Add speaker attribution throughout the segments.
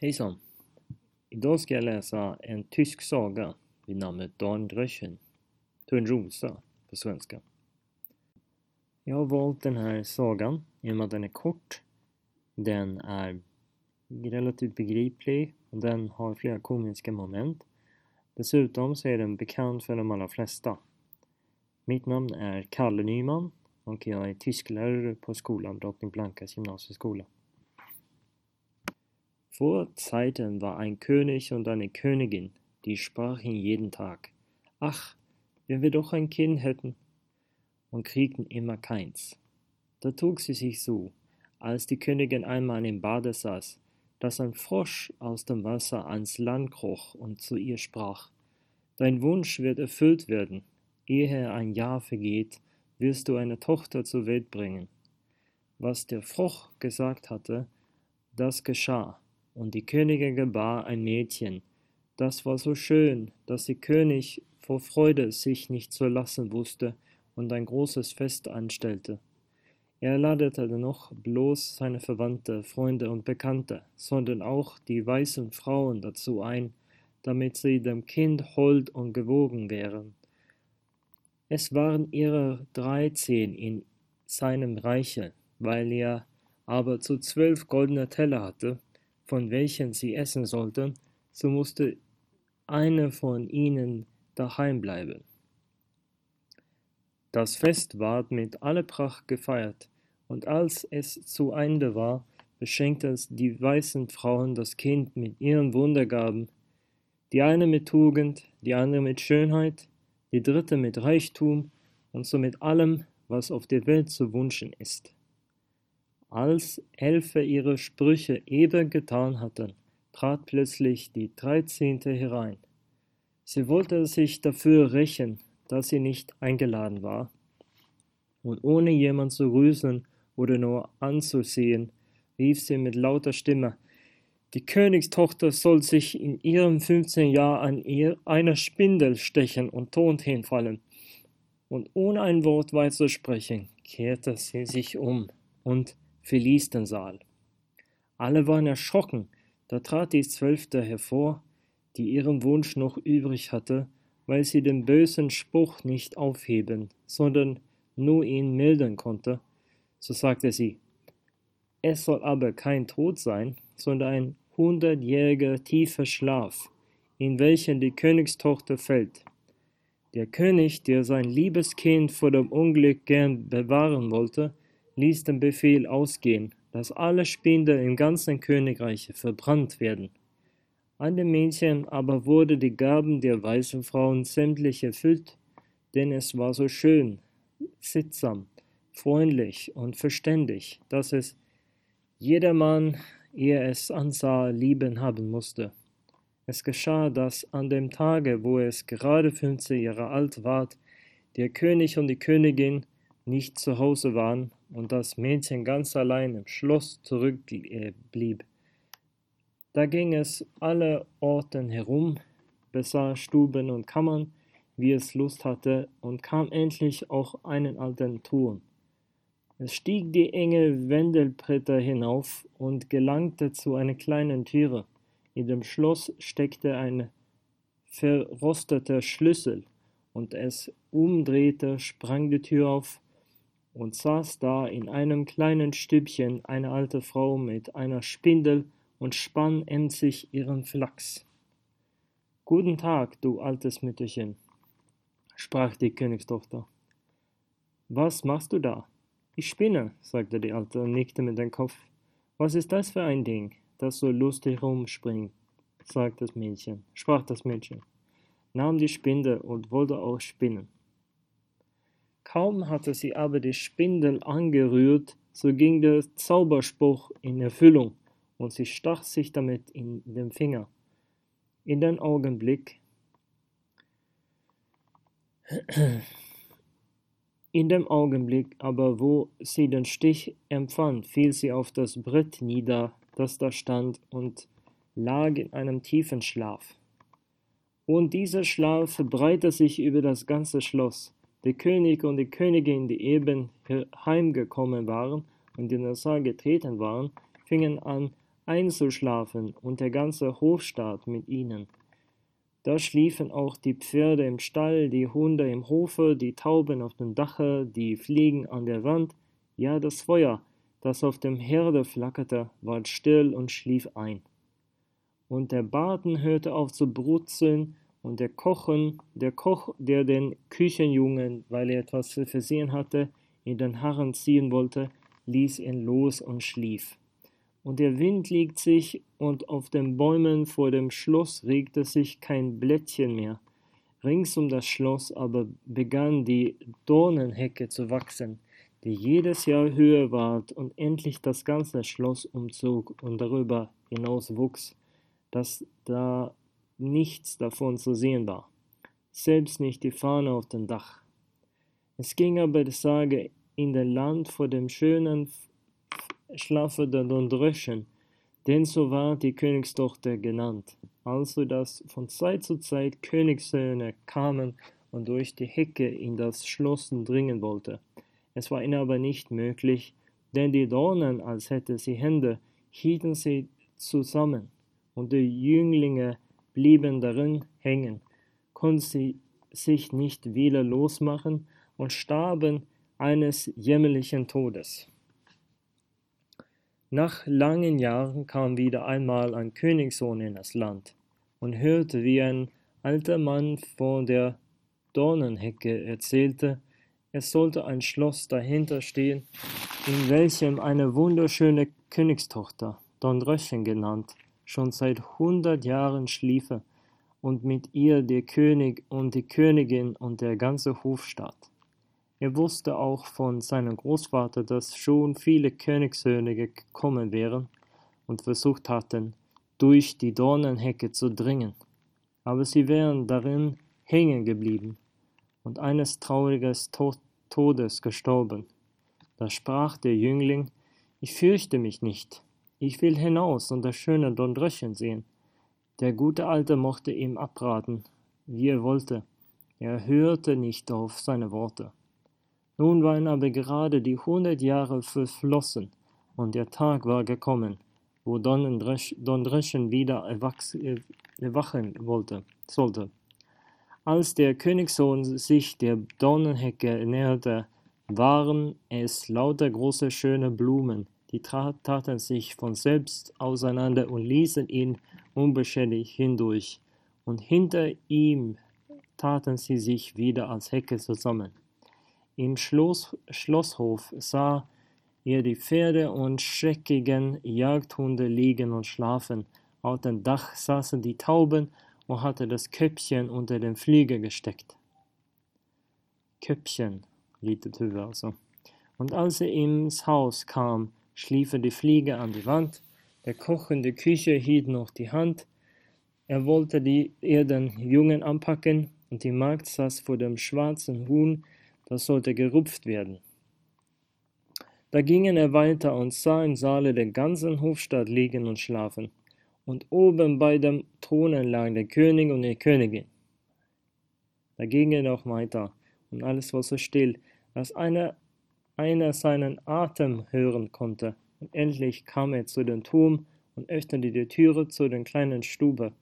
Speaker 1: Hejsan! Idag ska jag läsa en tysk saga vid namnet Dornröschen, Törnrosa på svenska. Jag har valt den här sagan genom att den är kort, den är relativt begriplig och den har flera komiska moment. Dessutom så är den bekant för de allra flesta. Mitt namn är Kalle Nyman och jag är tysklärare på skolan Drottning Blankas gymnasieskola. Vor Zeiten war ein König und eine Königin, die sprachen jeden Tag, ach, wenn wir doch ein Kind hätten, und kriegten immer keins. Da trug sie sich so, als die Königin einmal im Bade saß, dass ein Frosch aus dem Wasser ans Land kroch und zu ihr sprach, Dein Wunsch wird erfüllt werden, ehe ein Jahr vergeht, wirst du eine Tochter zur Welt bringen. Was der Frosch gesagt hatte, das geschah, und die Königin gebar ein Mädchen. Das war so schön, dass der König vor Freude sich nicht zu lassen wusste und ein großes Fest anstellte. Er ladete noch bloß seine Verwandte, Freunde und Bekannte, sondern auch die weißen Frauen dazu ein, damit sie dem Kind hold und gewogen wären. Es waren ihre dreizehn in seinem Reiche, weil er aber zu zwölf goldene Teller hatte, von welchen sie essen sollten, so musste eine von ihnen daheim bleiben. Das Fest ward mit aller Pracht gefeiert, und als es zu Ende war, beschenkten die weißen Frauen das Kind mit ihren Wundergaben, die eine mit Tugend, die andere mit Schönheit, die dritte mit Reichtum und so mit allem, was auf der Welt zu wünschen ist. Als Elfe ihre Sprüche eben getan hatten, trat plötzlich die Dreizehnte herein. Sie wollte sich dafür rächen, dass sie nicht eingeladen war, und ohne jemand zu grüßen oder nur anzusehen, rief sie mit lauter Stimme, die Königstochter soll sich in ihrem fünfzehnten Jahr an ihr einer Spindel stechen und tot hinfallen. Und ohne ein Wort weiterzusprechen, kehrte sie sich um und verließ den Saal. Alle waren erschrocken, da trat die Zwölfte hervor, die ihren Wunsch noch übrig hatte, weil sie den bösen Spruch nicht aufheben, sondern nur ihn mildern konnte. So sagte sie, es soll aber kein Tod sein, sondern ein hundertjähriger tiefer Schlaf, in welchen die Königstochter fällt. Der König, der sein liebes Kind vor dem Unglück gern bewahren wollte, ließ den Befehl ausgehen, dass alle Spinde im ganzen Königreiche verbrannt werden. An dem Mädchen aber wurde die Gaben der weißen Frauen sämtlich erfüllt, denn es war so schön, sittsam, freundlich und verständig, dass es jedermann, ehe es ansah, lieben haben musste. Es geschah, dass an dem Tage, wo es gerade fünfzehn Jahre alt ward, der König und die Königin nicht zu Hause waren und das Mädchen ganz allein im Schloss zurückblieb. Da ging es alle Orten herum, besah Stuben und Kammern, wie es Lust hatte, und kam endlich auch einen alten Turm. Es stieg die enge Wendelbretter hinauf und gelangte zu einer kleinen Türe. In dem Schloss steckte ein verrosteter Schlüssel, und es umdrehte, sprang die Tür auf, und saß da in einem kleinen Stübchen eine alte Frau mit einer Spindel und spann emsig ihren Flachs. Guten Tag, du altes Mütterchen, sprach die Königstochter. Was machst du da? Ich spinne, sagte die Alte und nickte mit dem Kopf. Was ist das für ein Ding, das so lustig rumspringt? sagte das Mädchen, sprach das Mädchen, nahm die Spinde und wollte auch spinnen. Kaum hatte sie aber die Spindel angerührt, so ging der Zauberspruch in Erfüllung, und sie stach sich damit in den Finger. In dem Augenblick, in dem Augenblick aber, wo sie den Stich empfand, fiel sie auf das Brett nieder, das da stand, und lag in einem tiefen Schlaf. Und dieser Schlaf verbreitete sich über das ganze Schloss. Der König und die Königin, die eben heimgekommen waren und in den Saal getreten waren, fingen an, einzuschlafen und der ganze Hofstaat mit ihnen. Da schliefen auch die Pferde im Stall, die Hunde im Hofe, die Tauben auf dem Dache, die Fliegen an der Wand, ja das Feuer, das auf dem Herde flackerte, ward still und schlief ein. Und der Baden hörte auf zu brutzeln, und der Kochen, der Koch, der den Küchenjungen, weil er etwas versehen hatte, in den Harren ziehen wollte, ließ ihn los und schlief. Und der Wind legt sich, und auf den Bäumen vor dem Schloss regte sich kein Blättchen mehr. Rings um das Schloss aber begann die Dornenhecke zu wachsen, die jedes Jahr höher ward und endlich das ganze Schloss umzog und darüber hinaus wuchs, dass da nichts davon zu sehen war, selbst nicht die Fahne auf dem Dach. Es ging aber die Sage in der Land vor dem schönen Schlafe der Dornröschen, denn so war die Königstochter genannt, also dass von Zeit zu Zeit Königssöhne kamen und durch die Hecke in das Schloss dringen wollte. Es war ihnen aber nicht möglich, denn die Dornen, als hätte sie Hände, hielten sie zusammen, und die Jünglinge blieben darin hängen, konnten sie sich nicht wieder losmachen und starben eines jämmerlichen Todes. Nach langen Jahren kam wieder einmal ein Königssohn in das Land und hörte, wie ein alter Mann vor der Dornenhecke erzählte, es sollte ein Schloss dahinter stehen, in welchem eine wunderschöne Königstochter, Dornröschen genannt, schon seit hundert Jahren schliefe und mit ihr der König und die Königin und der ganze Hofstaat. Er wusste auch von seinem Großvater, dass schon viele Königssöhne gekommen wären und versucht hatten, durch die Dornenhecke zu dringen, aber sie wären darin hängen geblieben und eines trauriges Tod Todes gestorben. Da sprach der Jüngling, ich fürchte mich nicht, ich will hinaus und das schöne Dornröschen sehen. Der gute Alte mochte ihm abraten, wie er wollte, er hörte nicht auf seine Worte. Nun waren aber gerade die hundert Jahre verflossen, und der Tag war gekommen, wo Dornröschen wieder erwachen wollte, sollte. Als der Königssohn sich der Dornenhecke näherte, waren es lauter große schöne Blumen, die taten sich von selbst auseinander und ließen ihn unbeschädigt hindurch, und hinter ihm taten sie sich wieder als Hecke zusammen. Im Schloss, Schlosshof sah er die Pferde und schreckigen Jagdhunde liegen und schlafen. Auf dem Dach saßen die Tauben und hatte das Köpfchen unter den Flügel gesteckt. Köpfchen, lietet Hüwe also. Und als er ins Haus kam, schliefen die Fliege an die Wand, der Koch in der Küche hielt noch die Hand, er wollte die, er den Jungen anpacken, und die Magd saß vor dem schwarzen Huhn, das sollte gerupft werden. Da gingen er weiter und sah im Saale den ganzen Hofstaat liegen und schlafen und oben bei dem Thronen lag der König und die Königin. Da ging er noch weiter, und alles war so still, dass einer, einer seinen Atem hören konnte. Und endlich kam er zu dem Turm und öffnete die Türe zu der kleinen Stube,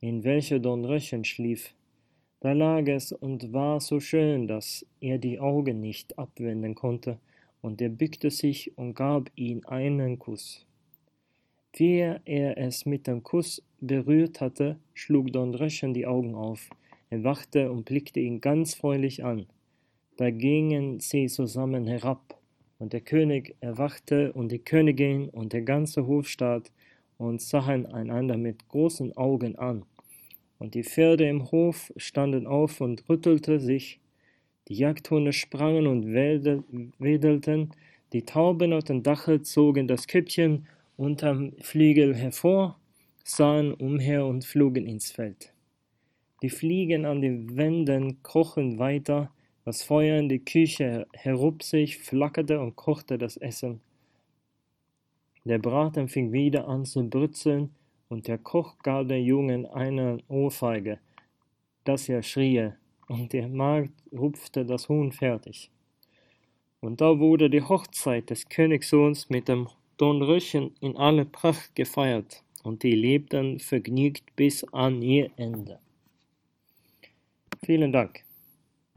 Speaker 1: in welcher Dornröschen schlief. Da lag es und war so schön, dass er die Augen nicht abwenden konnte, und er bückte sich und gab ihm einen Kuss. Wie er es mit dem Kuss berührt hatte, schlug Dornröschen die Augen auf. Er wachte und blickte ihn ganz freundlich an. Da gingen sie zusammen herab, und der König erwachte und die Königin und der ganze Hofstaat und sahen einander mit großen Augen an. Und die Pferde im Hof standen auf und rüttelten sich, die Jagdhunde sprangen und wedelten, die Tauben auf dem Dache zogen das Köpfchen unterm Flügel hervor, sahen umher und flogen ins Feld. Die Fliegen an den Wänden krochen weiter, das Feuer in die Küche herub sich, flackerte und kochte das Essen. Der Braten fing wieder an zu brutzeln, und der Koch gab dem Jungen eine Ohrfeige, dass er schrie, und der Magd rupfte das Huhn fertig. Und da wurde die Hochzeit des Königssohns mit dem Dornröschen in aller Pracht gefeiert und die lebten vergnügt bis an ihr Ende. Vielen Dank.